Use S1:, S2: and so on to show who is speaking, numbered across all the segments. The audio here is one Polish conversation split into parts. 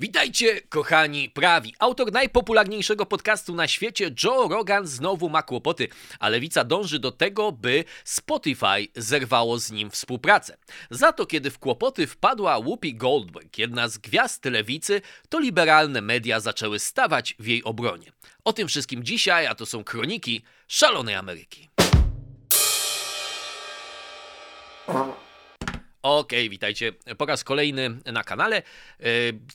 S1: Witajcie, kochani prawi. Autor najpopularniejszego podcastu na świecie, Joe Rogan, znowu ma kłopoty, a lewica dąży do tego, by Spotify zerwało z nim współpracę. Za to, kiedy w kłopoty wpadła Whoopi Goldberg, jedna z gwiazd lewicy, to liberalne media zaczęły stawać w jej obronie. O tym wszystkim dzisiaj, a to są kroniki szalonej Ameryki. Okay, witajcie po raz kolejny na kanale. E,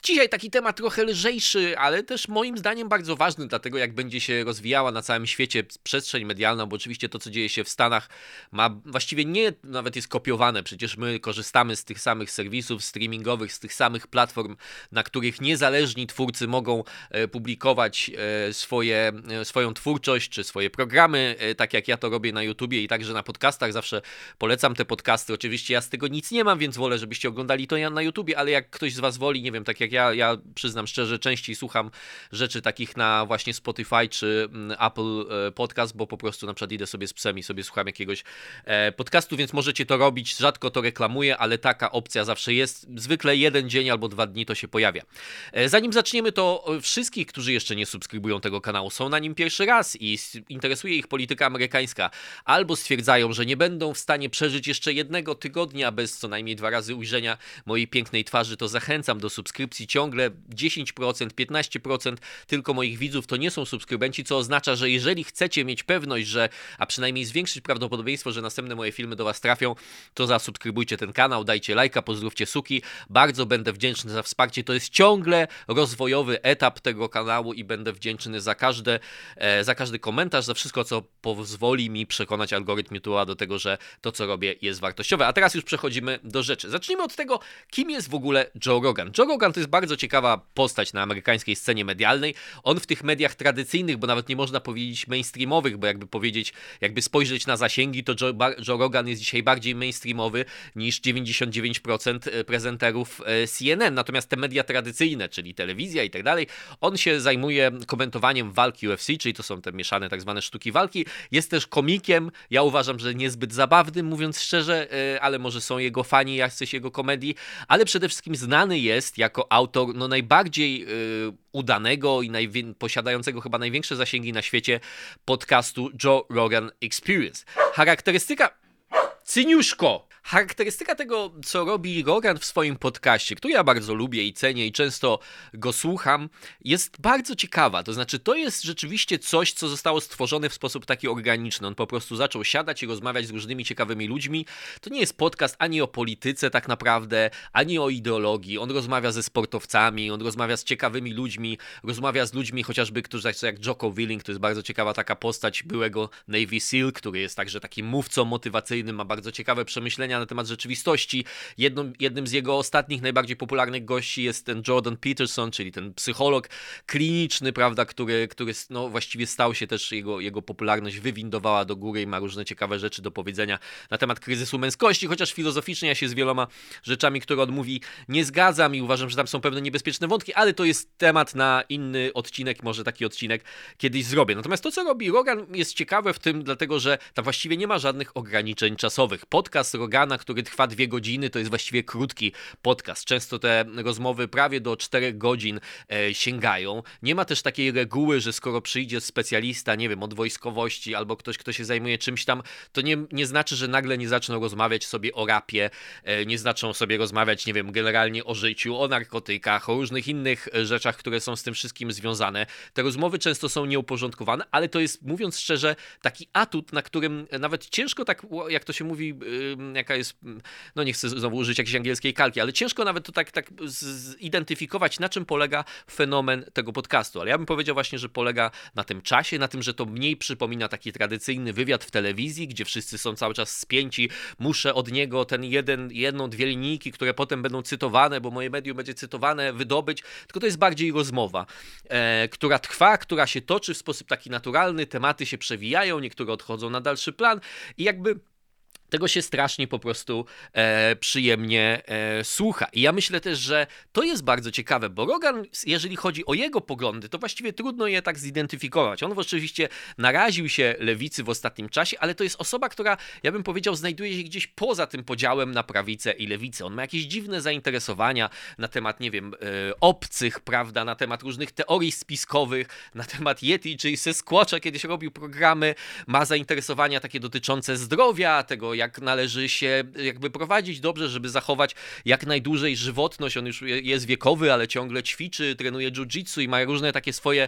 S1: dzisiaj taki temat trochę lżejszy, ale też moim zdaniem bardzo ważny, dlatego jak będzie się rozwijała na całym świecie przestrzeń medialna, bo oczywiście to, co dzieje się w Stanach, ma właściwie nie nawet jest kopiowane. Przecież my korzystamy z tych samych serwisów streamingowych, z tych samych platform, na których niezależni twórcy mogą e, publikować e, swoje, swoją twórczość czy swoje programy, tak jak ja to robię na YouTubie i także na podcastach. Zawsze polecam te podcasty. Oczywiście ja z tego nic nie nie mam, więc wolę, żebyście oglądali to na YouTubie, ale jak ktoś z Was woli, nie wiem, tak jak ja, ja przyznam szczerze, częściej słucham rzeczy takich na właśnie Spotify czy mm, Apple e, Podcast, bo po prostu na przykład idę sobie z psem i sobie słucham jakiegoś e, podcastu, więc możecie to robić, rzadko to reklamuję, ale taka opcja zawsze jest, zwykle jeden dzień albo dwa dni to się pojawia. E, zanim zaczniemy, to wszystkich, którzy jeszcze nie subskrybują tego kanału, są na nim pierwszy raz i interesuje ich polityka amerykańska, albo stwierdzają, że nie będą w stanie przeżyć jeszcze jednego tygodnia bez co najmniej dwa razy ujrzenia mojej pięknej twarzy, to zachęcam do subskrypcji. Ciągle 10%, 15% tylko moich widzów to nie są subskrybenci, co oznacza, że jeżeli chcecie mieć pewność, że, a przynajmniej zwiększyć prawdopodobieństwo, że następne moje filmy do Was trafią, to zasubskrybujcie ten kanał, dajcie lajka, pozdrówcie suki. Bardzo będę wdzięczny za wsparcie. To jest ciągle rozwojowy etap tego kanału i będę wdzięczny za każde, e, za każdy komentarz, za wszystko, co pozwoli mi przekonać algorytm YouTube'a do tego, że to, co robię, jest wartościowe. A teraz już przechodzimy do rzeczy. Zacznijmy od tego, kim jest w ogóle Joe Rogan. Joe Rogan to jest bardzo ciekawa postać na amerykańskiej scenie medialnej. On w tych mediach tradycyjnych, bo nawet nie można powiedzieć mainstreamowych, bo jakby powiedzieć, jakby spojrzeć na zasięgi, to Joe, Joe Rogan jest dzisiaj bardziej mainstreamowy niż 99% e, prezenterów e, CNN. Natomiast te media tradycyjne, czyli telewizja i tak dalej, on się zajmuje komentowaniem walki UFC, czyli to są te mieszane tak zwane sztuki walki. Jest też komikiem. Ja uważam, że niezbyt zabawnym, mówiąc szczerze, e, ale może są jego fani jacyś jego komedii, ale przede wszystkim znany jest jako autor no, najbardziej yy, udanego i posiadającego chyba największe zasięgi na świecie podcastu Joe Rogan Experience. Charakterystyka Cyniuszko! Charakterystyka tego, co robi Rogan w swoim podcaście, który ja bardzo lubię i cenię i często go słucham, jest bardzo ciekawa. To znaczy, to jest rzeczywiście coś, co zostało stworzone w sposób taki organiczny. On po prostu zaczął siadać i rozmawiać z różnymi ciekawymi ludźmi. To nie jest podcast ani o polityce tak naprawdę, ani o ideologii. On rozmawia ze sportowcami, on rozmawia z ciekawymi ludźmi, rozmawia z ludźmi chociażby, którzy jak Jocko Willing, to jest bardzo ciekawa taka postać byłego Navy SEAL, który jest także takim mówcą motywacyjnym, ma bardzo ciekawe przemyślenia na temat rzeczywistości. Jedną, jednym z jego ostatnich, najbardziej popularnych gości jest ten Jordan Peterson, czyli ten psycholog kliniczny, prawda, który, który no, właściwie stał się też, jego, jego popularność wywindowała do góry i ma różne ciekawe rzeczy do powiedzenia na temat kryzysu męskości, chociaż filozoficznie ja się z wieloma rzeczami, które on mówi, nie zgadzam i uważam, że tam są pewne niebezpieczne wątki, ale to jest temat na inny odcinek, może taki odcinek kiedyś zrobię. Natomiast to, co robi Rogan jest ciekawe w tym, dlatego, że tam właściwie nie ma żadnych ograniczeń czasowych. Podcast Rogana, który trwa dwie godziny, to jest właściwie krótki podcast. Często te rozmowy prawie do czterech godzin e, sięgają. Nie ma też takiej reguły, że skoro przyjdzie specjalista, nie wiem, od wojskowości albo ktoś, kto się zajmuje czymś tam, to nie, nie znaczy, że nagle nie zaczną rozmawiać sobie o rapie, e, nie zaczną sobie rozmawiać, nie wiem, generalnie o życiu, o narkotykach, o różnych innych e, rzeczach, które są z tym wszystkim związane. Te rozmowy często są nieuporządkowane, ale to jest, mówiąc szczerze, taki atut, na którym nawet ciężko tak, jak to się mówi, jaka jest, no nie chcę znowu użyć jakiejś angielskiej kalki, ale ciężko nawet to tak, tak zidentyfikować, na czym polega fenomen tego podcastu. Ale ja bym powiedział właśnie, że polega na tym czasie, na tym, że to mniej przypomina taki tradycyjny wywiad w telewizji, gdzie wszyscy są cały czas spięci. Muszę od niego ten jeden, jedną, dwie linijki, które potem będą cytowane, bo moje medium będzie cytowane, wydobyć. Tylko to jest bardziej rozmowa, e, która trwa, która się toczy w sposób taki naturalny, tematy się przewijają, niektóre odchodzą na dalszy plan i jakby tego się strasznie po prostu e, przyjemnie e, słucha. I ja myślę też, że to jest bardzo ciekawe, bo Rogan, jeżeli chodzi o jego poglądy, to właściwie trudno je tak zidentyfikować. On oczywiście naraził się lewicy w ostatnim czasie, ale to jest osoba, która, ja bym powiedział, znajduje się gdzieś poza tym podziałem na prawicę i lewicę. On ma jakieś dziwne zainteresowania na temat, nie wiem, e, obcych, prawda, na temat różnych teorii spiskowych, na temat Yeti czy Sasquatcha, kiedyś robił programy, ma zainteresowania takie dotyczące zdrowia, tego jak należy się jakby prowadzić dobrze, żeby zachować jak najdłużej żywotność. On już jest wiekowy, ale ciągle ćwiczy, trenuje jiu-jitsu i ma różne takie swoje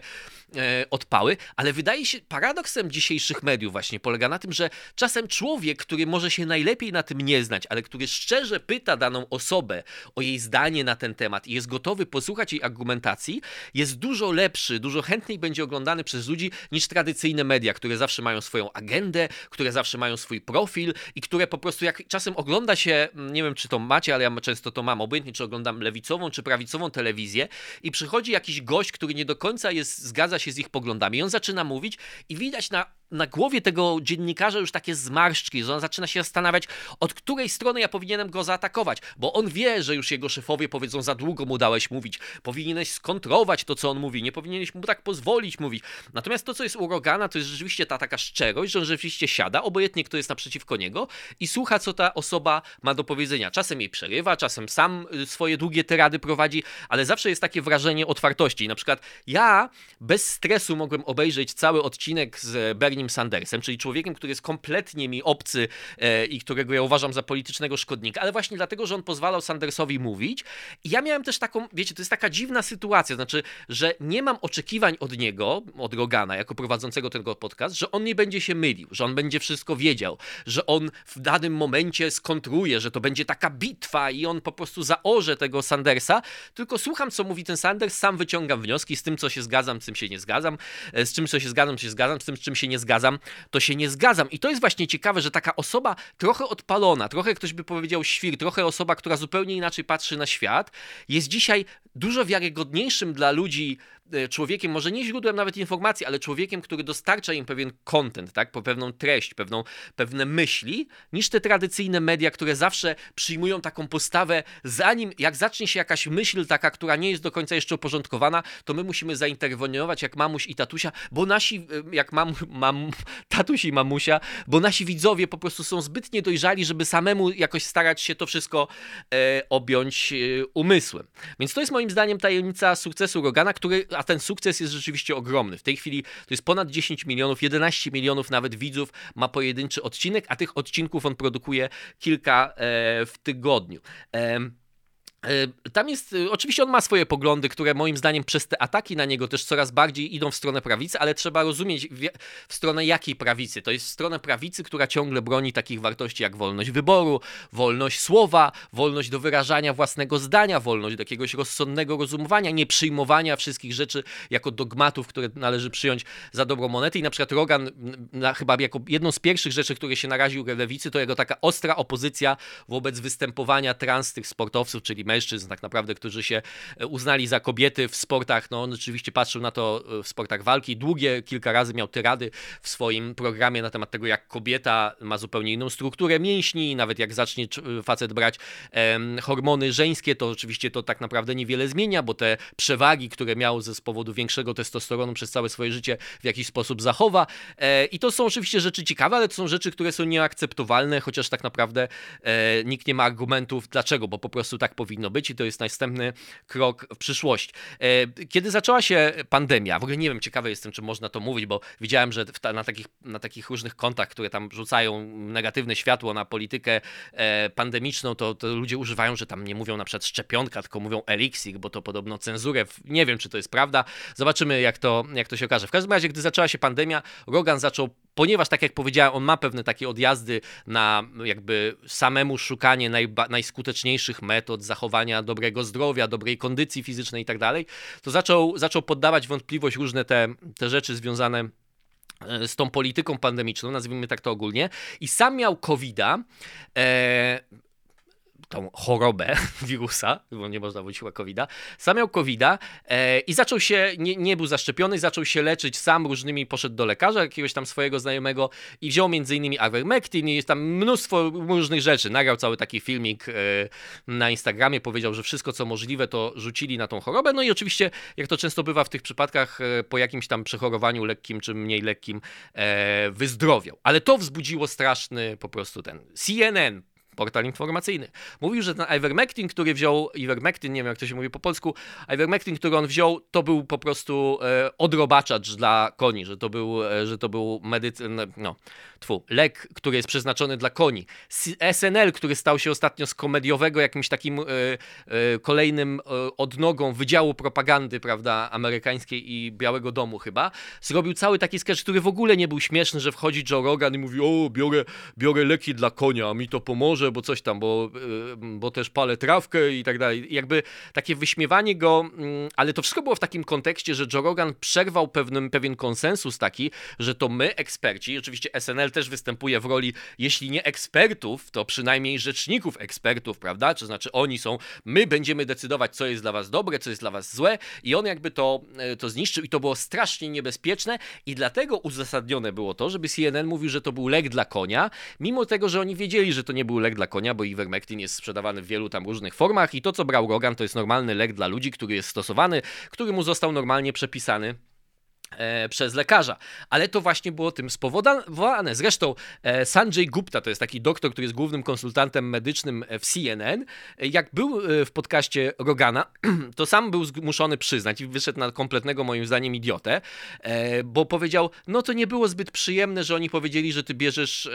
S1: e, odpały, ale wydaje się paradoksem dzisiejszych mediów właśnie polega na tym, że czasem człowiek, który może się najlepiej na tym nie znać, ale który szczerze pyta daną osobę o jej zdanie na ten temat i jest gotowy posłuchać jej argumentacji, jest dużo lepszy, dużo chętniej będzie oglądany przez ludzi niż tradycyjne media, które zawsze mają swoją agendę, które zawsze mają swój profil i które po prostu jak czasem ogląda się, mm, nie wiem czy to macie, ale ja często to mam, obojętnie czy oglądam lewicową czy prawicową telewizję i przychodzi jakiś gość, który nie do końca jest, zgadza się z ich poglądami i on zaczyna mówić i widać na na głowie tego dziennikarza już takie zmarszczki, że on zaczyna się zastanawiać, od której strony ja powinienem go zaatakować, bo on wie, że już jego szefowie powiedzą, za długo mu dałeś mówić, powinieneś skontrować to, co on mówi, nie powinieneś mu tak pozwolić mówić. Natomiast to, co jest u Rogana, to jest rzeczywiście ta taka szczerość, że on rzeczywiście siada, obojętnie kto jest naprzeciwko niego i słucha, co ta osoba ma do powiedzenia. Czasem jej przerywa, czasem sam y, swoje długie tyrady prowadzi, ale zawsze jest takie wrażenie otwartości. Na przykład ja bez stresu mogłem obejrzeć cały odcinek z Bernie Sandersem, czyli człowiekiem, który jest kompletnie mi obcy e, i którego ja uważam za politycznego szkodnika, ale właśnie dlatego, że on pozwalał Sandersowi mówić. I ja miałem też taką, wiecie, to jest taka dziwna sytuacja, znaczy, że nie mam oczekiwań od niego, od Rogana, jako prowadzącego tego podcast, że on nie będzie się mylił, że on będzie wszystko wiedział, że on w danym momencie skontruje, że to będzie taka bitwa i on po prostu zaorze tego Sandersa, tylko słucham, co mówi ten Sanders, sam wyciągam wnioski z tym, co się zgadzam, z tym się nie zgadzam, e, z czym co się zgadzam, się zgadzam, z tym, z czym się nie zgadzam, zgadzam, to się nie zgadzam. I to jest właśnie ciekawe, że taka osoba trochę odpalona, trochę ktoś by powiedział świr, trochę osoba, która zupełnie inaczej patrzy na świat, jest dzisiaj dużo wiarygodniejszym dla ludzi człowiekiem, może nie źródłem nawet informacji, ale człowiekiem, który dostarcza im pewien content, tak, po pewną treść, pewną, pewne myśli, niż te tradycyjne media, które zawsze przyjmują taką postawę, zanim, jak zacznie się jakaś myśl taka, która nie jest do końca jeszcze uporządkowana, to my musimy zainterweniować jak mamuś i tatusia, bo nasi, e, jak mam, mam tatuś i mamusia, bo nasi widzowie po prostu są zbyt niedojrzali, żeby samemu jakoś starać się to wszystko e, objąć e, umysłem. Więc to jest moim zdaniem tajemnica sukcesu Rogana, który a ten sukces jest rzeczywiście ogromny. W tej chwili to jest ponad 10 milionów, 11 milionów nawet widzów ma pojedynczy odcinek, a tych odcinków on produkuje kilka e, w tygodniu. E, tam jest, e, oczywiście on ma swoje poglądy, które moim zdaniem przez te ataki na niego też coraz bardziej idą w stronę prawicy, ale trzeba rozumieć w, w, stronę jakiej prawicy. To jest w stronę prawicy, która ciągle broni takich wartości jak wolność wyboru, wolność słowa, wolność do wyrażania własnego zdania, wolność do jakiegoś rozsądnego rozumowania, nie przyjmowania wszystkich rzeczy jako dogmatów, które należy przyjąć za dobrą monetę. I na przykład Rogan, na, chyba jako jedną z pierwszych rzeczy, które się naraził lewicy, to jego taka ostra opozycja wobec występowania trans tych sportowców, czyli mężczyzn tak naprawdę, którzy się e, uznali za kobiety w sportach. No on oczywiście patrzył na to e, w sportach walki. Długie kilka razy miał tyrady w swoim programie na temat tego, jak kobieta ma zupełnie inną strukturę mięśni, nawet jak zacznie e, facet brać em, hormony żeńskie, to oczywiście to tak naprawdę niewiele zmienia, bo te przewagi, które miał ze z powodu większego testosteronu przez całe swoje życie w jakiś sposób zachowa. E, I to są oczywiście rzeczy ciekawe, ale to są rzeczy, które są nieakceptowalne, chociaż tak naprawdę e, nikt nie ma argumentów dlaczego, bo po prostu tak powinno powinno być i to jest następny krok w przyszłość. E, kiedy zaczęła się pandemia, w ogóle nie wiem, ciekawy jestem, czy można to mówić, bo widziałem, że na takich, na takich różnych kontach, które tam rzucają negatywne światło na politykę e, pandemiczną, to, to ludzie używają, że tam nie mówią na przykład szczepionka, tylko mówią eliksir, bo to podobno cenzurę. Nie wiem, czy to jest prawda. Zobaczymy, jak to, jak to się okaże. W każdym razie, gdy zaczęła się pandemia, Rogan zaczął ponieważ tak jak powiedziałem, on ma pewne takie odjazdy na jakby samemu szukanie najskuteczniejszych metod zachowania dobrego zdrowia, dobrej kondycji fizycznej i tak dalej, to zaczął, zaczął poddawać wątpliwość różne te, te rzeczy związane e, z tą polityką pandemiczną, nazwijmy tak to ogólnie, i sam miał COVID-a. E, tą chorobę wirusa, bo nie można mówić chyba covid sam miał covid e, i zaczął się, nie, nie był zaszczepiony, zaczął się leczyć sam różnymi, poszedł do lekarza, jakiegoś tam swojego znajomego i wziął między innymi Ivermectin i jest tam mnóstwo różnych rzeczy. Nagrał cały taki filmik e, na Instagramie, powiedział, że wszystko co możliwe to rzucili na tą chorobę, no i oczywiście, jak to często bywa w tych przypadkach, e, po jakimś tam przechorowaniu lekkim czy mniej lekkim e, wyzdrowiał. Ale to wzbudziło straszny po prostu ten CNN portal informacyjny. Mówił, że ten ivermectin, który wziął, ivermectin, nie wiem jak to się mówi po polsku, ivermectin, który on wziął, to był po prostu e, odrobaczacz dla koni, że to był, e, że to był medycyn, no, tfu, lek, który jest przeznaczony dla koni. SNL, który stał się ostatnio z komediowego jakimś takim e, e, kolejnym e, odnogą Wydziału Propagandy, prawda, amerykańskiej i Białego Domu chyba, zrobił cały taki sketch, który w ogóle nie był śmieszny, że wchodzi Joe Rogan i mówi, o, biorę, biorę leki dla konia, mi to pomoże, bo coś tam, bo, y, bo też palę trawkę i tak dalej. Jakby takie wyśmiewanie go, mm, ale to wszystko było w takim kontekście, że Joe Rogan przerwał pewnym, pewien konsensus taki, że to my, eksperci, oczywiście SNL też występuje w roli, jeśli nie ekspertów, to przynajmniej rzeczników ekspertów, prawda? To znaczy oni są, my będziemy decydować, co jest dla was dobre, co jest dla was złe i on jakby to, e, to zniszczył i to było strasznie niebezpieczne i dlatego uzasadnione było to, żeby CNN mówił, że to był lek dla konia, mimo tego, że oni wiedzieli, że to nie był lek dla konia, bo ivermectin jest sprzedawany w wielu tam różnych formach i to, co brał Rogan, to jest normalny lek dla ludzi, który jest stosowany, który mu został normalnie przepisany przez lekarza. Ale to właśnie było tym spowodowane. Zresztą e, Sanjay Gupta, to jest taki doktor, który jest głównym konsultantem medycznym w CNN, jak był e, w podcaście Rogana, to sam był zmuszony przyznać i wyszedł na kompletnego moim zdaniem idiotę, bo powiedział, no to nie było zbyt przyjemne, że oni powiedzieli, że ty bierzesz,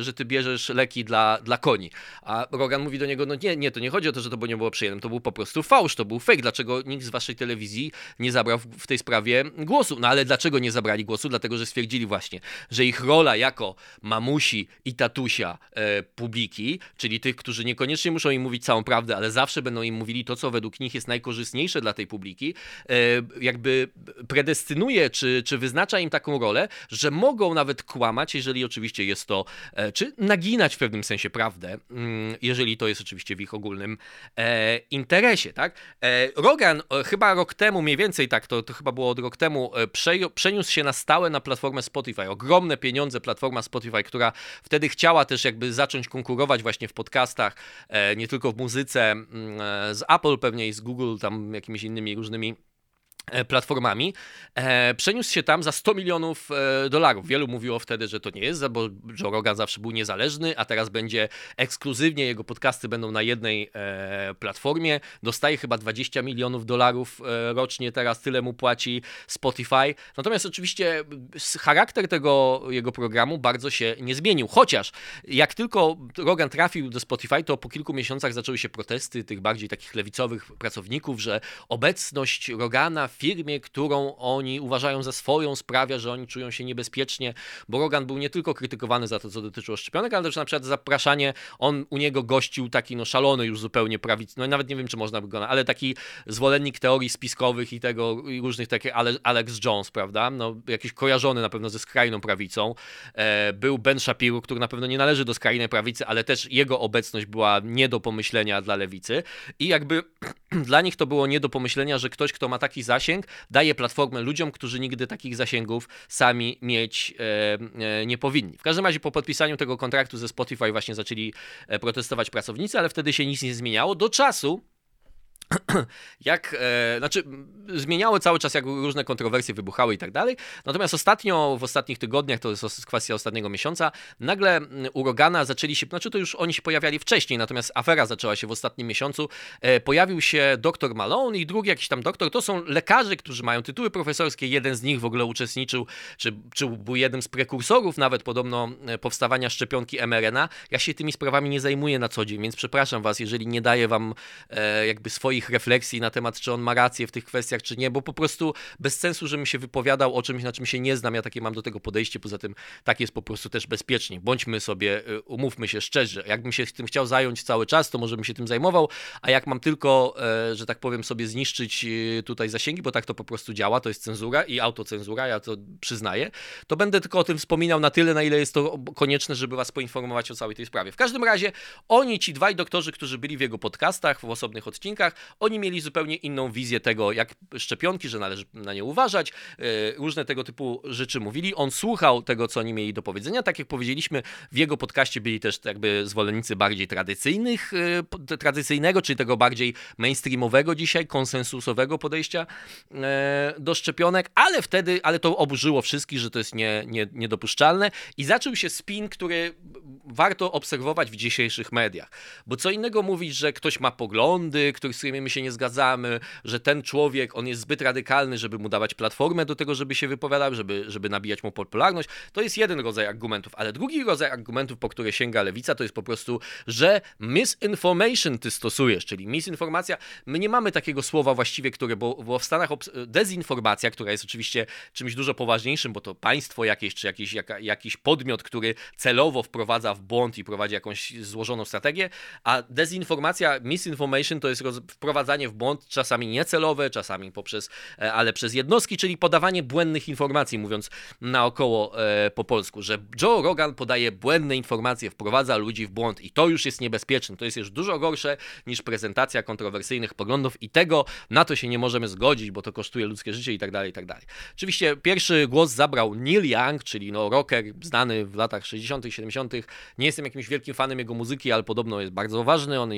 S1: że ty bierzesz leki dla, dla koni. A Rogan mówi do niego, no nie, nie, to nie chodzi o to, że to nie było przyjemne, to był po prostu fałsz, to był fake. Dlaczego nikt z waszej telewizji nie zabrał w tej sprawie głosu? Głosu. No ale dlaczego nie zabrali głosu? Dlatego, że stwierdzili właśnie, że ich rola jako mamusi i tatusia e, publiki, czyli tych, którzy niekoniecznie muszą im mówić całą prawdę, ale zawsze będą im mówili to, co według nich jest najkorzystniejsze dla tej publiki, e, jakby predestynuje, czy, czy wyznacza im taką rolę, że mogą nawet kłamać, jeżeli oczywiście jest to, e, czy naginać w pewnym sensie prawdę, mm, jeżeli to jest oczywiście w ich ogólnym e, interesie, tak? E, Rogan e, chyba rok temu, mniej więcej tak, to, to chyba było od rok temu, przeniósł się na stałe na platformę Spotify. Ogromne pieniądze platforma Spotify, która wtedy chciała też jakby zacząć konkurować właśnie w podcastach, e, nie tylko w muzyce, mm, e, z Apple pewnie i z Google, tam jakimiś innymi różnymi E, platformami, e, przeniósł się tam za 100 milionów e, dolarów. Wielu mówiło wtedy, że to nie jest, bo Joe Rogan zawsze był niezależny, a teraz będzie ekskluzywnie, jego podcasty będą na jednej e, platformie. Dostaje chyba 20 milionów dolarów e, rocznie, teraz tyle mu płaci Spotify. Natomiast oczywiście charakter tego jego programu bardzo się nie zmienił, chociaż jak tylko Rogan trafił do Spotify, to po kilku miesiącach zaczęły się protesty tych bardziej takich lewicowych pracowników, że obecność Rogana w firmie, którą oni uważają za swoją, sprawia, że oni czują się niebezpiecznie, bo Rogan był nie tylko krytykowany za to, co dotyczyło szczepionek, ale też na przykład zapraszanie, on u niego gościł taki no szalony już zupełnie prawic, no nawet nie wiem, czy można by go, ale taki zwolennik teorii spiskowych i tego, i różnych takich, Alex Jones, prawda, no jakiś kojarzony na pewno ze skrajną prawicą, e, był Ben Shapiro, który na pewno nie należy do skrajnej prawicy, ale też jego obecność była nie do pomyślenia dla lewicy. I jakby dla nich to było nie do pomyślenia, że ktoś, kto ma taki zasięg, daje platformę ludziom, którzy nigdy takich zasięgów sami mieć e, e, nie powinni. W każdym razie po podpisaniu tego kontraktu ze Spotify właśnie zaczęli e, protestować pracownicy, ale wtedy się nic nie zmieniało do czasu, jak, e, znaczy zmieniały cały czas, jak różne kontrowersje wybuchały i tak dalej. Natomiast ostatnio, w ostatnich tygodniach, to jest kwestia ostatniego miesiąca, nagle u Rogana zaczęli się, znaczy to już oni się pojawiali wcześniej, natomiast afera zaczęła się w ostatnim miesiącu. E, pojawił się doktor Malone i drugi jakiś tam doktor. To są lekarze, którzy mają tytuły profesorskie. Jeden z nich w ogóle uczestniczył, czy, czy był jednym z prekursorów nawet podobno e, powstawania szczepionki mRNA. Ja się tymi sprawami nie zajmuję na co dzień, więc przepraszam was, jeżeli nie daję wam e, jakby swoich swoich refleksji na temat, czy on ma rację w tych kwestiach, czy nie, bo po prostu bez sensu, żebym się wypowiadał o czymś, na czym się nie znam. Ja takie mam do tego podejście, poza tym tak jest po prostu też bezpiecznie. Bądźmy sobie, y, umówmy się szczerze. Jakbym się tym chciał zająć cały czas, to może bym się tym zajmował, a jak mam tylko, e, że tak powiem, sobie zniszczyć y, tutaj zasięgi, bo tak to po prostu działa, to jest cenzura i autocenzura, ja to przyznaję, to będę tylko o tym wspominał na tyle, na ile jest to konieczne, żeby was poinformować o całej tej sprawie. W każdym razie oni, ci dwaj doktorzy, którzy byli w jego podcastach, w osobnych odcinkach, oni mieli zupełnie inną wizję tego, jak szczepionki, że należy na nie uważać, e, różne tego typu rzeczy mówili. On słuchał tego, co oni mieli do powiedzenia. Tak jak powiedzieliśmy, w jego podcaście byli też jakby zwolennicy bardziej tradycyjnych, e, tradycyjnego, czyli tego bardziej mainstreamowego dzisiaj, konsensusowego podejścia e, do szczepionek, ale wtedy, ale to oburzyło wszystkich, że to jest nie, nie, niedopuszczalne i zaczął się spin, który warto obserwować w dzisiejszych mediach. Bo co innego mówić, że ktoś ma poglądy, których, z my się nie zgadzamy, że ten człowiek, on jest zbyt radykalny, żeby mu dawać platformę do tego, żeby się wypowiadał, żeby, żeby nabijać mu popularność. To jest jeden rodzaj argumentów, ale drugi rodzaj argumentów, po które sięga lewica, to jest po prostu, że misinformation ty stosujesz, czyli misinformacja. My nie mamy takiego słowa właściwie, które, bo, bo w Stanach dezinformacja, która jest oczywiście czymś dużo poważniejszym, bo to państwo jakieś, czy jakiś, jaka, jakiś podmiot, który celowo wprowadza w błąd i prowadzi jakąś złożoną strategię, a dezinformacja, misinformation to jest wprowadzanie w błąd czasami niecelowe, czasami poprzez, e, ale przez jednostki, czyli podawanie błędnych informacji, mówiąc naokoło e, po polsku, że Joe Rogan podaje błędne informacje, wprowadza ludzi w błąd i to już jest niebezpieczne, to jest już dużo gorsze niż prezentacja kontrowersyjnych poglądów i tego na to się nie możemy zgodzić, bo to kosztuje ludzkie życie i tak dalej, i tak dalej. Oczywiście pierwszy głos zabrał Neil Young, czyli no rocker znany w latach 60., 70. Nie jestem jakimś wielkim fanem jego muzyki, ale podobno jest bardzo ważny, one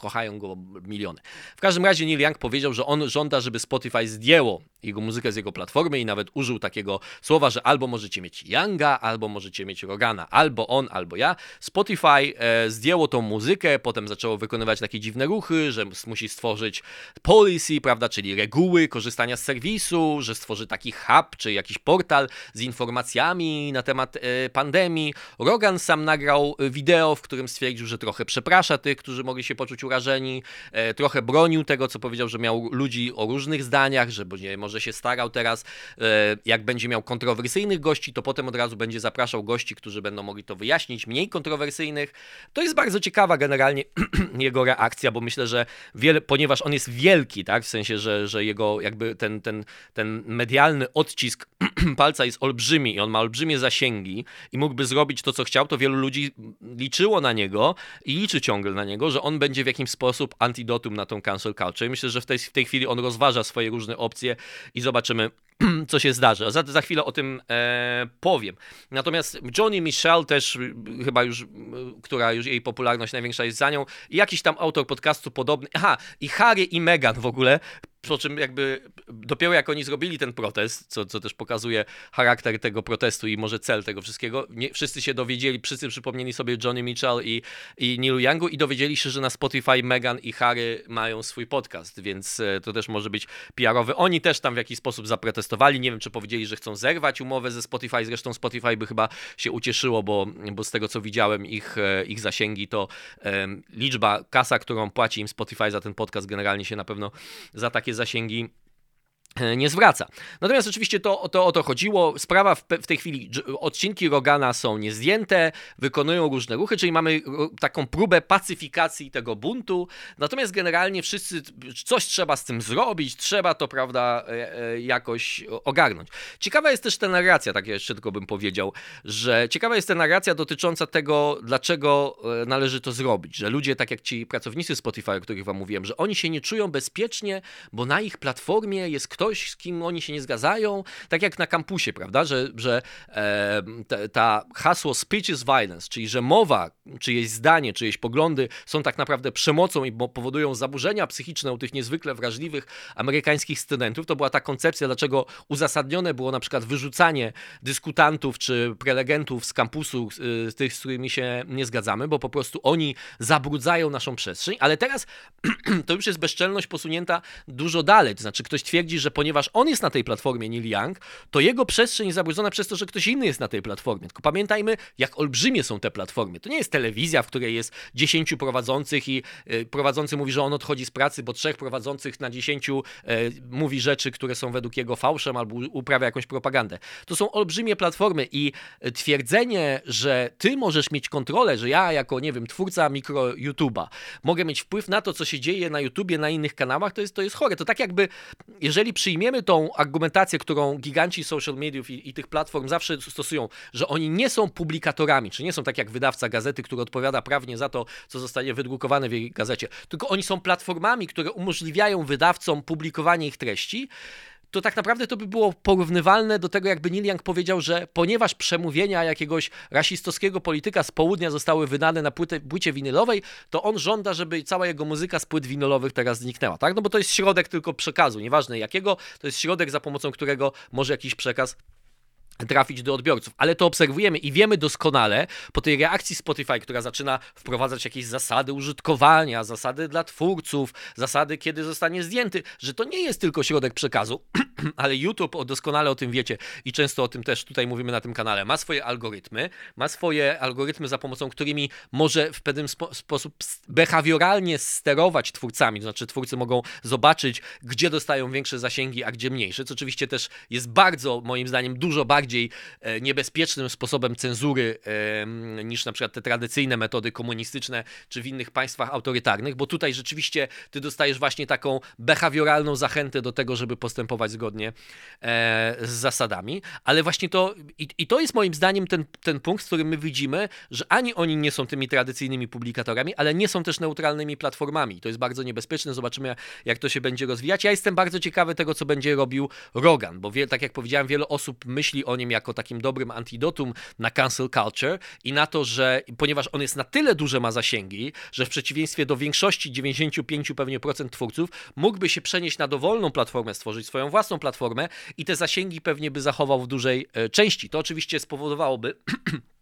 S1: kochają go miliony. W każdym razie Neil Young powiedział, że on żąda, żeby Spotify zdjęło jego muzykę z jego platformy i nawet użył takiego słowa, że albo możecie mieć Younga, albo możecie mieć Rogana, albo on, albo ja. Spotify e, zdjęło tą muzykę, potem zaczęło wykonywać takie dziwne ruchy, że musi stworzyć policy, prawda, czyli reguły korzystania z serwisu, że stworzy taki hub czy jakiś portal z informacjami na temat e, pandemii. Rogan sam nagrał wideo, w którym stwierdził, że trochę przeprasza tych, którzy mogli się poczuć urażeni, e, trochę bronił tego, co powiedział, że miał ludzi o różnych zdaniach, że nie może się starał teraz, e, jak będzie miał kontrowersyjnych gości, to potem od razu będzie zapraszał gości, którzy będą mogli to wyjaśnić, mniej kontrowersyjnych. To jest bardzo ciekawa generalnie jego reakcja, bo myślę, że wiele, ponieważ on jest wielki, tak, w sensie, że, że jego jakby ten, ten, ten medialny odcisk palca jest olbrzymi i on ma olbrzymie zasięgi i mógłby zrobić to, co chciał, to wielu ludzi liczyło na niego i liczy ciągle na niego, że on będzie w jakimś sposób antidotum na tą cancel culture. I myślę, że w tej, w tej chwili on rozważa swoje różne opcje i zobaczymy, co się zdarzy. Za, za chwilę o tym e, powiem. Natomiast Johnny Michelle też chyba już, która już jej popularność największa jest za nią, jakiś tam autor podcastu podobny. Aha, i Harry i Meghan w ogóle po czym jakby dopiero jak oni zrobili ten protest, co, co też pokazuje charakter tego protestu i może cel tego wszystkiego, nie, wszyscy się dowiedzieli, wszyscy przypomnieli sobie Johnny Mitchell i, i Neil Youngu i dowiedzieli się, że na Spotify Meghan i Harry mają swój podcast, więc e, to też może być PR-owy. Oni też tam w jakiś sposób zaprotestowali, nie wiem czy powiedzieli, że chcą zerwać umowę ze Spotify, zresztą Spotify by chyba się ucieszyło, bo, bo z tego co widziałem ich, e, ich zasięgi, to um, liczba, kasa, którą płaci im Spotify za ten podcast generalnie się na pewno za takie zasięgi nie zwraca. Natomiast oczywiście to, to o to chodziło. Sprawa w, w, tej chwili, odcinki Rogana są niezdjęte, wykonują różne ruchy, czyli mamy taką próbę pacyfikacji tego buntu. Natomiast generalnie wszyscy, coś trzeba z tym zrobić, trzeba to, prawda, e, e, jakoś ogarnąć. Ciekawa jest też ta narracja, tak jeszcze tylko bym powiedział, że ciekawa jest ta narracja dotycząca tego, dlaczego należy to zrobić, że ludzie, tak jak ci pracownicy Spotify, o których wam mówiłem, że oni się nie czują bezpiecznie, bo na ich platformie jest ktoś, z kim oni się nie zgadzają, tak jak na kampusie, prawda, że, że e, ta, ta hasło speech is violence, czyli że mowa, czyjeś zdanie, czyjeś poglądy są tak naprawdę przemocą i powodują zaburzenia psychiczne u tych niezwykle wrażliwych amerykańskich studentów, to była ta koncepcja, dlaczego uzasadnione było na przykład wyrzucanie dyskutantów czy prelegentów z kampusu, tych, z którymi się nie zgadzamy, bo po prostu oni zabrudzają naszą przestrzeń, ale teraz to już jest bezczelność posunięta dużo dalej, to znaczy ktoś twierdzi, że ponieważ on jest na tej platformie, Neil Young, to jego przestrzeń jest zabrudzona przez to, że ktoś inny jest na tej platformie. Tylko pamiętajmy, jak olbrzymie są te platformy. To nie jest telewizja, w której jest 10 prowadzących i y, prowadzący mówi, że on odchodzi z pracy, bo trzech prowadzących na 10 y, mówi rzeczy, które są według jego fałszem albo uprawia jakąś propagandę. To są olbrzymie platformy i twierdzenie, że ty możesz mieć kontrolę, że ja jako, nie wiem, twórca mikro YouTube'a mogę mieć wpływ na to, co się dzieje na YouTubie, na innych kanałach, to jest, to jest chore. To tak jakby, jeżeli przyjmiemy tą argumentację, którą giganci social mediów i, i tych platform zawsze stosują, że oni nie są publikatorami, czy nie są tak jak wydawca gazety, który odpowiada prawnie za to, co zostanie wydrukowane w jej gazecie, tylko oni są platformami, które umożliwiają wydawcom publikowanie ich treści, to tak naprawdę to by było porównywalne do tego, jakby Neil Young powiedział, że ponieważ przemówienia jakiegoś rasistowskiego polityka z południa zostały wydane na płytę, płycie winylowej, to on żąda, żeby cała jego muzyka z płyt winylowych teraz zniknęła, tak? No bo to jest środek tylko przekazu, nieważne jakiego, to jest środek, za pomocą którego może jakiś przekaz trafić do odbiorców, ale to obserwujemy i wiemy doskonale po tej reakcji Spotify, która zaczyna wprowadzać jakieś zasady użytkowania, zasady dla twórców, zasady kiedy zostanie zdjęty, że to nie jest tylko środek przekazu, ale YouTube doskonale o tym wiecie i często o tym też tutaj mówimy na tym kanale, ma swoje algorytmy, ma swoje algorytmy za pomocą którymi może w pewien spo sposób behawioralnie sterować twórcami, to znaczy twórcy mogą zobaczyć, gdzie dostają większe zasięgi, a gdzie mniejsze, co oczywiście też jest bardzo, moim zdaniem, dużo bardziej bardziej e, niebezpiecznym sposobem cenzury niż na przykład te tradycyjne metody komunistyczne czy w innych państwach autorytarnych, bo tutaj rzeczywiście ty dostajesz właśnie taką behawioralną zachętę do tego, żeby postępować zgodnie e, z zasadami, ale właśnie to i, to jest moim zdaniem ten, ten punkt, w którym my widzimy, że ani oni nie są tymi tradycyjnymi publikatorami, ale nie są też neutralnymi platformami. To jest bardzo niebezpieczne, zobaczymy jak to się będzie rozwijać. Ja jestem bardzo ciekawy tego, co będzie robił Rogan, bo wie, tak jak powiedziałem, wiele osób myśli o nim jako takim dobrym antidotum na cancel culture i na to, że ponieważ on jest na tyle duże ma zasięgi, że w przeciwieństwie do większości 95 pewnie procent twórców mógłby się przenieść na dowolną platformę, stworzyć swoją własną platformę i te zasięgi pewnie by zachował w dużej e, części. To oczywiście spowodowałoby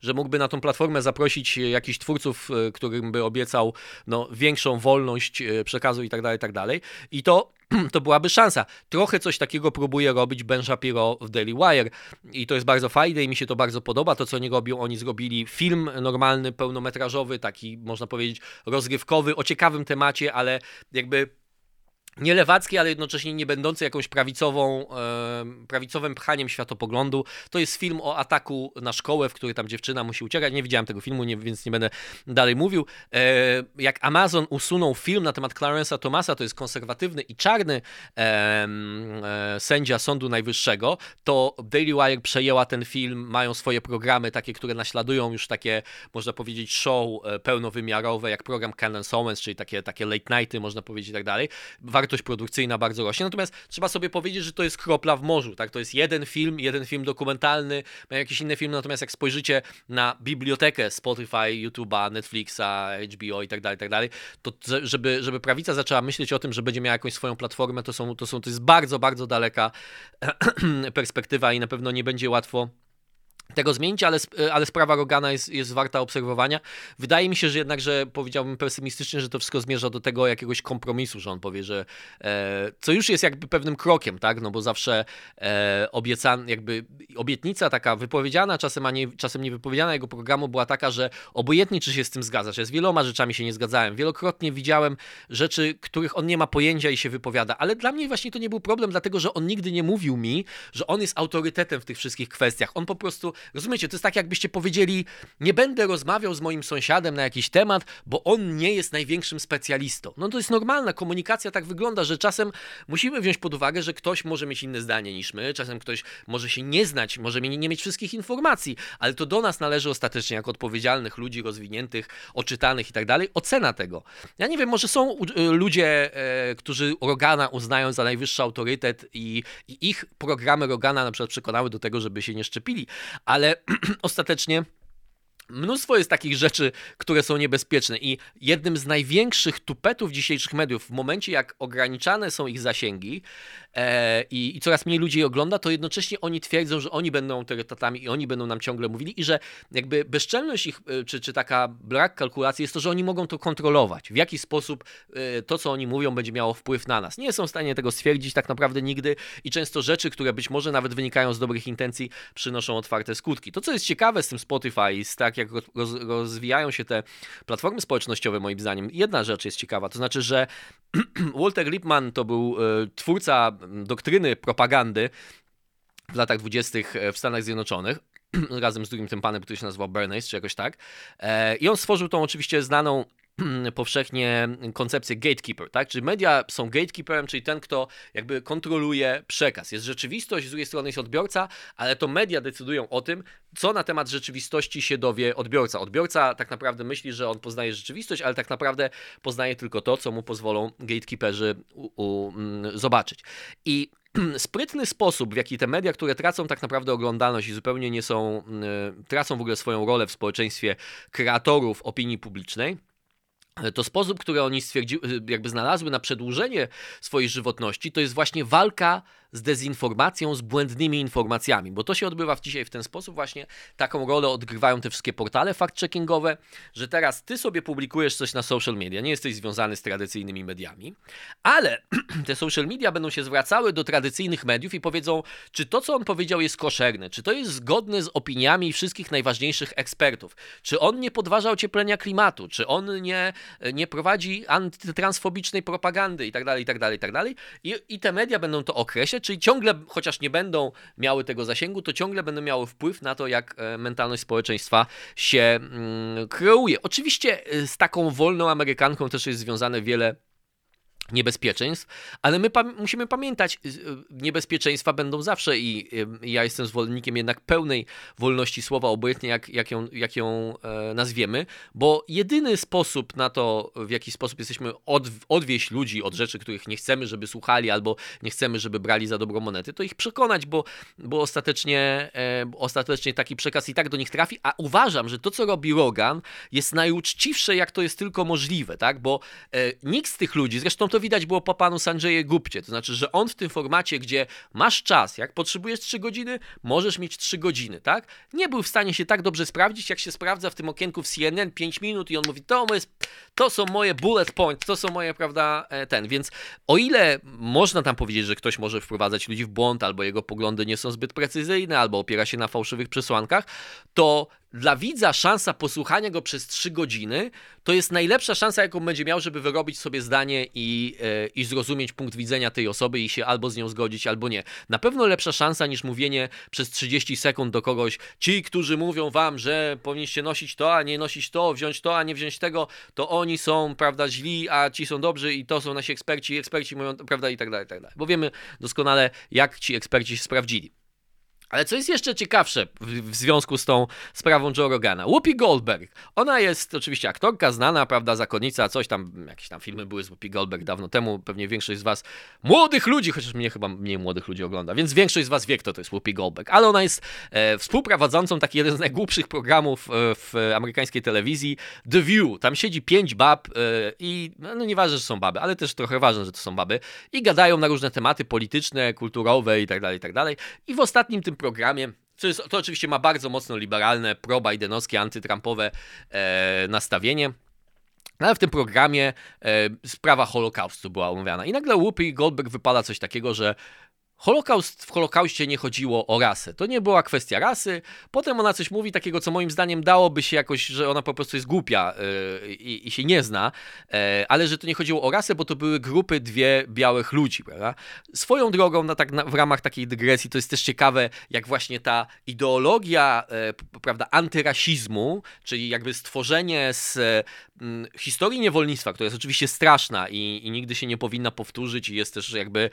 S1: że mógłby na tą platformę zaprosić jakichś twórców, e, którym by obiecał no, większą wolność e, przekazu i tak dalej, i tak dalej. I to to byłaby szansa. Trochę coś takiego próbuje robić Ben Shapiro w Daily Wire i to jest bardzo fajne i mi się to bardzo podoba. To, co oni robią, oni zrobili film normalny, pełnometrażowy, taki można powiedzieć rozgrywkowy, o ciekawym temacie, ale jakby nie lewacki, ale jednocześnie nie będący jakąś prawicową, e, prawicowym pchaniem światopoglądu. To jest film o ataku na szkołę, w której tam dziewczyna musi uciekać. Nie widziałem tego filmu, nie, więc nie będę dalej mówił. E, jak Amazon usunął film na temat Clarence'a Thomasa, to jest konserwatywny i czarny e, sędzia Sądu Najwyższego, to Daily Wire przejęła ten film, mają swoje programy takie, które naśladują już takie, można powiedzieć, show e, pełnowymiarowe, jak program Canon Owens, czyli takie, takie late nighty, można powiedzieć i tak dalej wartość produkcyjna bardzo rośnie. Natomiast trzeba sobie powiedzieć, że to jest kropla w morzu. Tak? To jest jeden film, jeden film dokumentalny, mają jakieś inne filmy, natomiast jak spojrzycie na bibliotekę Spotify, YouTube'a, Netflixa, HBO i tak dalej, tak dalej, to żeby, żeby prawica zaczęła myśleć o tym, że będzie miała jakąś swoją platformę, to, są, to, są, to jest bardzo, bardzo daleka perspektywa i na pewno nie będzie łatwo tego zmienić, ale, ale sprawa Rogana jest, jest warta obserwowania. Wydaje mi się, że jednak, że powiedziałbym pesymistycznie, że to wszystko zmierza do tego jakiegoś kompromisu, że on powie, że e, co już jest jakby pewnym krokiem, tak, no bo zawsze e, obiecan, jakby obietnica taka wypowiedziana, czasem, a nie, czasem niewypowiedziana jego programu była taka, że obojętnie czy się z tym zgadzasz, ja z wieloma rzeczami się nie zgadzałem, wielokrotnie widziałem rzeczy, których on nie ma pojęcia i się wypowiada, ale dla mnie właśnie to nie był problem, dlatego, że on nigdy nie mówił mi, że on jest autorytetem w tych wszystkich kwestiach, on po prostu Rozumiecie, to jest tak, jakbyście powiedzieli: Nie będę rozmawiał z moim sąsiadem na jakiś temat, bo on nie jest największym specjalistą. No to jest normalna komunikacja, tak wygląda, że czasem musimy wziąć pod uwagę, że ktoś może mieć inne zdanie niż my, czasem ktoś może się nie znać, może nie mieć wszystkich informacji, ale to do nas należy ostatecznie, jako odpowiedzialnych ludzi, rozwiniętych, oczytanych i tak dalej, ocena tego. Ja nie wiem, może są y, ludzie, e, którzy Rogana uznają za najwyższy autorytet i, i ich programy Rogana na przykład przekonały do tego, żeby się nie szczepili, ale ostatecznie mnóstwo jest takich rzeczy, które są niebezpieczne. I jednym z największych tupetów dzisiejszych mediów w momencie jak ograniczane są ich zasięgi e, i, i coraz mniej ludzi je ogląda, to jednocześnie oni twierdzą, że oni będą autorytetami i oni będą nam ciągle mówili i że jakby bezczelność ich, e, czy, czy taka brak kalkulacji jest to, że oni mogą to kontrolować. W jaki sposób e, to, co oni mówią, będzie miało wpływ na nas. Nie są w stanie tego stwierdzić tak naprawdę nigdy i często rzeczy, które być może nawet wynikają z dobrych intencji, przynoszą otwarte skutki. To, co jest ciekawe z tym Spotify, z tak jak roz, rozwijają się te platformy społecznościowe, moim zdaniem, jedna rzecz jest ciekawa, to znaczy, że Walter Lippmann to był e, twórca doktryny propagandy w latach dwudziestych w Stanach Zjednoczonych razem z drugim tym panem, który się nazywał Bernays, czy jakoś tak. E, I on stworzył tą oczywiście znaną powszechnie koncepcję gatekeeper, tak? Czyli media są gatekeeperem, czyli ten, kto jakby kontroluje przekaz. Jest rzeczywistość, z drugiej strony jest odbiorca, ale to media decydują o tym, co na temat rzeczywistości się dowie odbiorca. Odbiorca tak naprawdę myśli, że on poznaje rzeczywistość, ale tak naprawdę poznaje tylko to, co mu pozwolą gatekeeperzy u, u, mm, zobaczyć. I sprytny sposób, w jaki te media, które tracą tak naprawdę oglądalność i zupełnie nie są, mm, tracą w ogóle swoją rolę w społeczeństwie kreatorów opinii publicznej, to sposób, który oni jakby znalazły na przedłużenie swojej żywotności, to jest właśnie walka z dezinformacją, z błędnymi informacjami, bo to się odbywa dzisiaj w ten sposób właśnie, taką rolę odgrywają te wszystkie portale fact-checkingowe, że teraz ty sobie publikujesz coś na social media, nie jesteś związany z tradycyjnymi mediami, ale te social media będą się zwracały do tradycyjnych mediów i powiedzą, czy to, co on powiedział jest koszerne, czy to jest zgodne z opiniami wszystkich najważniejszych ekspertów, czy on nie podważa ocieplenia klimatu, czy on nie, nie prowadzi antytransfobicznej propagandy i tak dalej, i. I te media będą to określać, czyli ciągle, chociaż nie będą miały tego zasięgu, to ciągle będą miały wpływ na to, jak e, mentalność społeczeństwa się mm, kreuje. Oczywiście e, z taką wolną Amerykanką też jest związane wiele niebezpieczeństw, ale my pa musimy pamiętać, y, niebezpieczeństwa będą zawsze i y, ja jestem zwolennikiem jednak pełnej wolności słowa, obojętnie jak, jak ją, jak ją e, nazwiemy, bo jedyny sposób na to, w jaki sposób jesteśmy od, odwieść ludzi od rzeczy, których nie chcemy, żeby słuchali, albo nie chcemy, żeby brali za dobrą monety, to ich przekonać, bo, bo ostatecznie, e, ostatecznie taki przekaz i tak do nich trafi, a uważam, że to, co robi Rogan, jest najuczciwsze, jak to jest tylko możliwe, tak, bo e, nikt z tych ludzi, zresztą to widać było po panu Sanjaye Gupcie. To znaczy, że on w tym formacie, gdzie masz czas, jak potrzebujesz 3 godziny, możesz mieć 3 godziny, tak? Nie był w stanie się tak dobrze sprawdzić, jak się sprawdza w tym okienku w CNN 5 minut i on mówi, to, jest, to są moje bullet points, to są moje, prawda, e, ten. Więc o ile można tam powiedzieć, że ktoś może wprowadzać ludzi w błąd, albo jego poglądy nie są zbyt precyzyjne, albo opiera się na fałszywych przesłankach, to dla widza szansa posłuchania go przez 3 godziny to jest najlepsza szansa, jaką będzie miał, żeby wyrobić sobie zdanie i, e, i zrozumieć punkt widzenia tej osoby i się albo z nią zgodzić, albo nie. Na pewno lepsza szansa niż mówienie przez 30 sekund do kogoś, ci, którzy mówią wam, że powinniście nosić to, a nie nosić to, wziąć to, a nie wziąć tego, to oni są, prawda, źli, a ci są dobrzy i to są nasi eksperci, eksperci mówią, prawda, i tak dalej, i tak dalej. Bo wiemy doskonale, jak ci eksperci się sprawdzili. Ale co jest jeszcze ciekawsze w, w, związku z tą sprawą Joe Rogana? Whoopi Goldberg. Ona jest oczywiście aktorka znana, prawda, zakonnica, coś tam, jakieś tam filmy były z Whoopi Goldberg dawno temu, pewnie większość z was, młodych ludzi, chociaż mnie chyba mniej młodych ludzi ogląda, więc większość z was wie, kto to jest Whoopi Goldberg. Ale ona jest e, współprowadzącą taki jeden z najgłupszych programów e, w amerykańskiej telewizji, The View. Tam siedzi pięć bab e, i, no, no nieważne, że są baby, ale też trochę ważne, że to są baby i gadają na różne tematy polityczne, kulturowe i tak dalej, i tak dalej. I w ostatnim tym programie to, jest, to oczywiście ma bardzo mocno liberalne, pro-bidenowskie, antytrumpowe e, nastawienie. No, ale w tym programie e, sprawa Holokaustu była omawiana. I nagle Whoopi Goldberg wypada coś takiego, że Holokaust, w Holokauście nie chodziło o rasę. To nie była kwestia rasy. Potem ona coś mówi takiego, co moim zdaniem dałoby się jakoś, że ona po prostu jest głupia yy, i, się nie zna, yy, ale że to nie chodziło o rasę, bo to były grupy dwie białych ludzi, prawda? Swoją drogą, na, tak, na, w ramach takiej dygresji, to jest też ciekawe, jak właśnie ta ideologia, yy, prawda, antyrasizmu, czyli jakby stworzenie z historii niewolnictwa, która jest oczywiście straszna i, i, nigdy się nie powinna powtórzyć i jest też jakby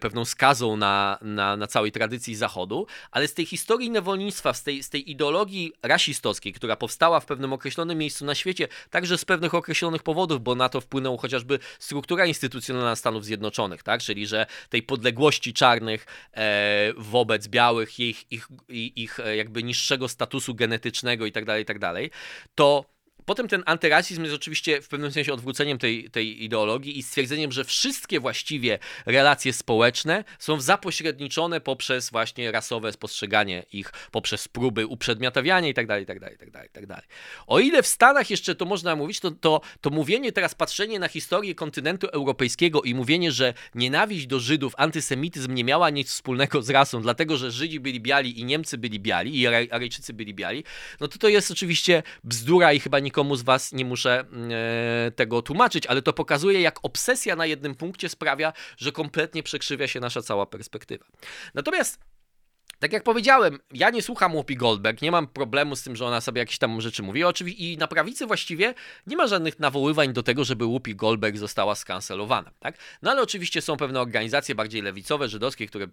S1: pewną skazą na, na, na, całej tradycji Zachodu, ale z tej historii niewolnictwa, z tej, z tej ideologii rasistowskiej, która powstała w pewnym określonym miejscu na świecie, także z pewnych określonych powodów, bo na to wpłynęła chociażby struktura instytucjonalna Stanów Zjednoczonych, tak? czyli że tej podległości czarnych e, wobec białych, ich, ich, ich, ich jakby niższego statusu genetycznego i tak dalej, i tak to Potem ten antyrasizm jest oczywiście w pewnym sensie odwróceniem tej, tej ideologii i stwierdzeniem, że wszystkie właściwie relacje społeczne są zapośredniczone poprzez właśnie rasowe spostrzeganie ich, poprzez próby uprzedmiotawiania itd., itd., itd., itd. O ile w Stanach jeszcze to można mówić, to, to, to mówienie teraz, patrzenie na historię kontynentu europejskiego i mówienie, że nienawiść do Żydów, antysemityzm nie miała nic wspólnego z rasą, dlatego że Żydzi byli biali i Niemcy byli biali i Arejczycy byli biali, no to to jest oczywiście bzdura i chyba nikomu z was nie muszę e, tego tłumaczyć, ale to pokazuje, jak obsesja na jednym punkcie sprawia, że kompletnie przekrzywia się nasza cała perspektywa. Natomiast tak jak powiedziałem, ja nie słucham Whoopi Goldberg, nie mam problemu z tym, że ona sobie jakieś tam rzeczy mówi. Oczywiście i na prawicy właściwie nie ma żadnych nawoływań do tego, żeby Whoopi Goldberg została skancelowana, tak? No ale oczywiście są pewne organizacje bardziej lewicowe, żydowskie, które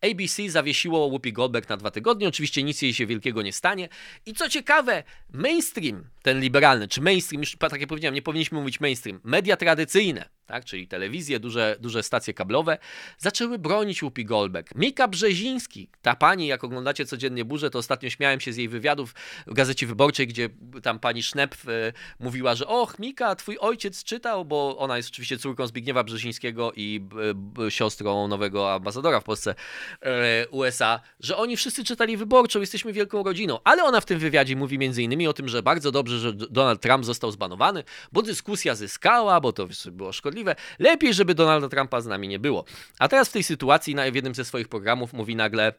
S1: ABC zawiesiło Whoopi Goldberg na dwa tygodnie. Oczywiście nic jej się wielkiego nie stanie. I co ciekawe, mainstream, ten liberalny, czy mainstream, już tak jak powiedziałem, nie powinniśmy mówić mainstream, media tradycyjne, tak, czyli telewizje, duże, duże stacje kablowe, zaczęły bronić Whoopi Goldberg. Mika Brzeziński, ta pani, jak oglądacie codziennie burzę, to ostatnio śmiałem się z jej wywiadów w Gazecie Wyborczej, gdzie tam pani Sznepf e, mówiła, że och, Mika, twój ojciec czytał, bo ona jest oczywiście córką Zbigniewa Brzezińskiego i siostrą nowego ambasadora w Polsce e, USA, że oni wszyscy czytali Wyborczą, jesteśmy wielką rodziną. Ale ona w tym wywiadzie mówi między innymi o tym, że bardzo dobrze, że Donald Trump został zbanowany, bo dyskusja zyskała, bo to było szkodliwe. Lepiej, żeby Donalda Trumpa z nami nie było. A teraz w tej sytuacji w jednym ze swoich programów mówi nagle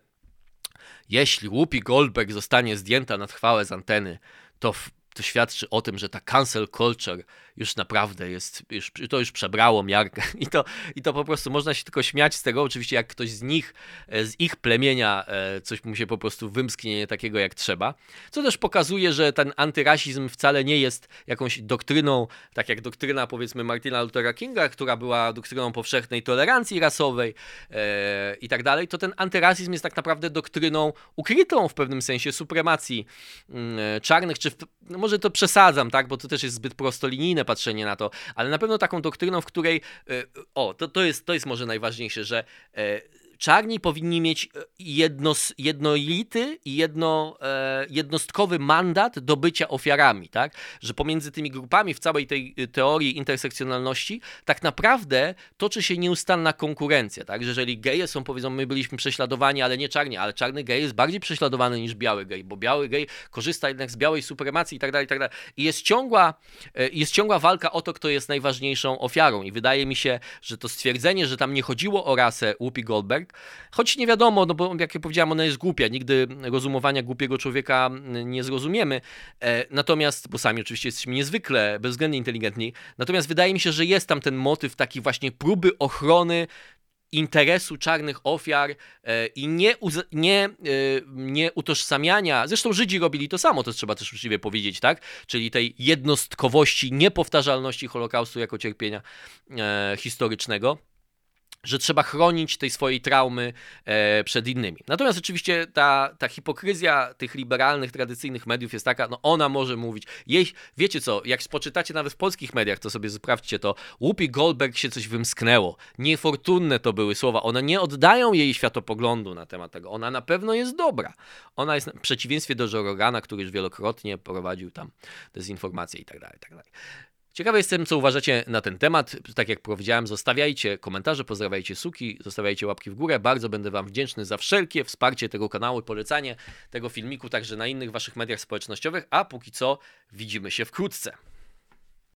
S1: jeśli Whoopi Goldberg zostanie zdjęta na chwałę z anteny, to, to świadczy o tym, że ta cancel culture już naprawdę jest, już, to już przebrało miarkę. I to, i to po prostu można się tylko śmiać z tego, oczywiście jak ktoś z nich, e, z ich plemienia e, coś mu się po prostu wymsknie nie takiego jak trzeba, co też pokazuje, że ten antyrasizm wcale nie jest jakąś doktryną, tak jak doktryna powiedzmy Martina Luthera Kinga, która była doktryną powszechnej tolerancji rasowej e, i tak dalej, to ten antyrasizm jest tak naprawdę doktryną ukrytą w pewnym sensie supremacji mm, czarnych, czy w, no może to przesadzam, tak, bo to też jest zbyt prostolinijne patrzenie na to, ale na pewno taką doktryną, w której, e, o, to, to, jest, to jest może najważniejsze, że e, czarni powinni mieć e, jednos, jednolity i jedno, e, jednostkowy mandat do bycia ofiarami, tak? Że pomiędzy tymi grupami w całej tej e, teorii intersekcjonalności tak naprawdę toczy się nieustanna konkurencja, tak? Że jeżeli geje są, powiedzą, my byliśmy prześladowani, ale nie czarni, ale czarny gej jest bardziej prześladowany niż biały gej, bo biały gej korzysta jednak z białej supremacji i tak dalej, i tak dalej. I jest ciągła, jest ciągła walka o to, kto jest najważniejszą ofiarą i wydaje mi się, że to stwierdzenie, że tam nie chodziło o rasę Whoopi Goldberg, Choć nie wiadomo, no bo jak ja powiedziałem, ona jest głupia. Nigdy rozumowania głupiego człowieka nie zrozumiemy. E, natomiast, bo sami oczywiście jesteśmy niezwykle, bezwzględnie inteligentni. Natomiast wydaje mi się, że jest tam ten motyw taki właśnie próby ochrony interesu czarnych ofiar e, i nie, nie, e, nie utożsamiania, zresztą Żydzi robili to samo, to trzeba też uczciwie powiedzieć, tak? Czyli tej jednostkowości, niepowtarzalności Holokaustu jako cierpienia historycznego że trzeba chronić tej swojej traumy e, przed innymi. Natomiast oczywiście ta, ta hipokryzja tych liberalnych, tradycyjnych mediów jest taka, no ona może mówić, jej, wiecie co, jak spoczytacie nawet w polskich mediach, to sobie sprawdźcie to, Whoopi Goldberg się coś wymsknęło, niefortunne to były słowa, one nie oddają jej światopoglądu na temat tego, ona na pewno jest dobra, ona jest w przeciwieństwie do Jorogana, który już wielokrotnie prowadził tam dezinformację i tak dalej, i tak dalej. Ciekawy jestem, co uważacie na ten temat. Tak jak powiedziałem, zostawiajcie komentarze, pozdrawiajcie suki, zostawiajcie łapki w górę. Bardzo będę Wam wdzięczny za wszelkie wsparcie tego kanału polecanie tego filmiku także na innych Waszych mediach społecznościowych. A póki co, widzimy się wkrótce.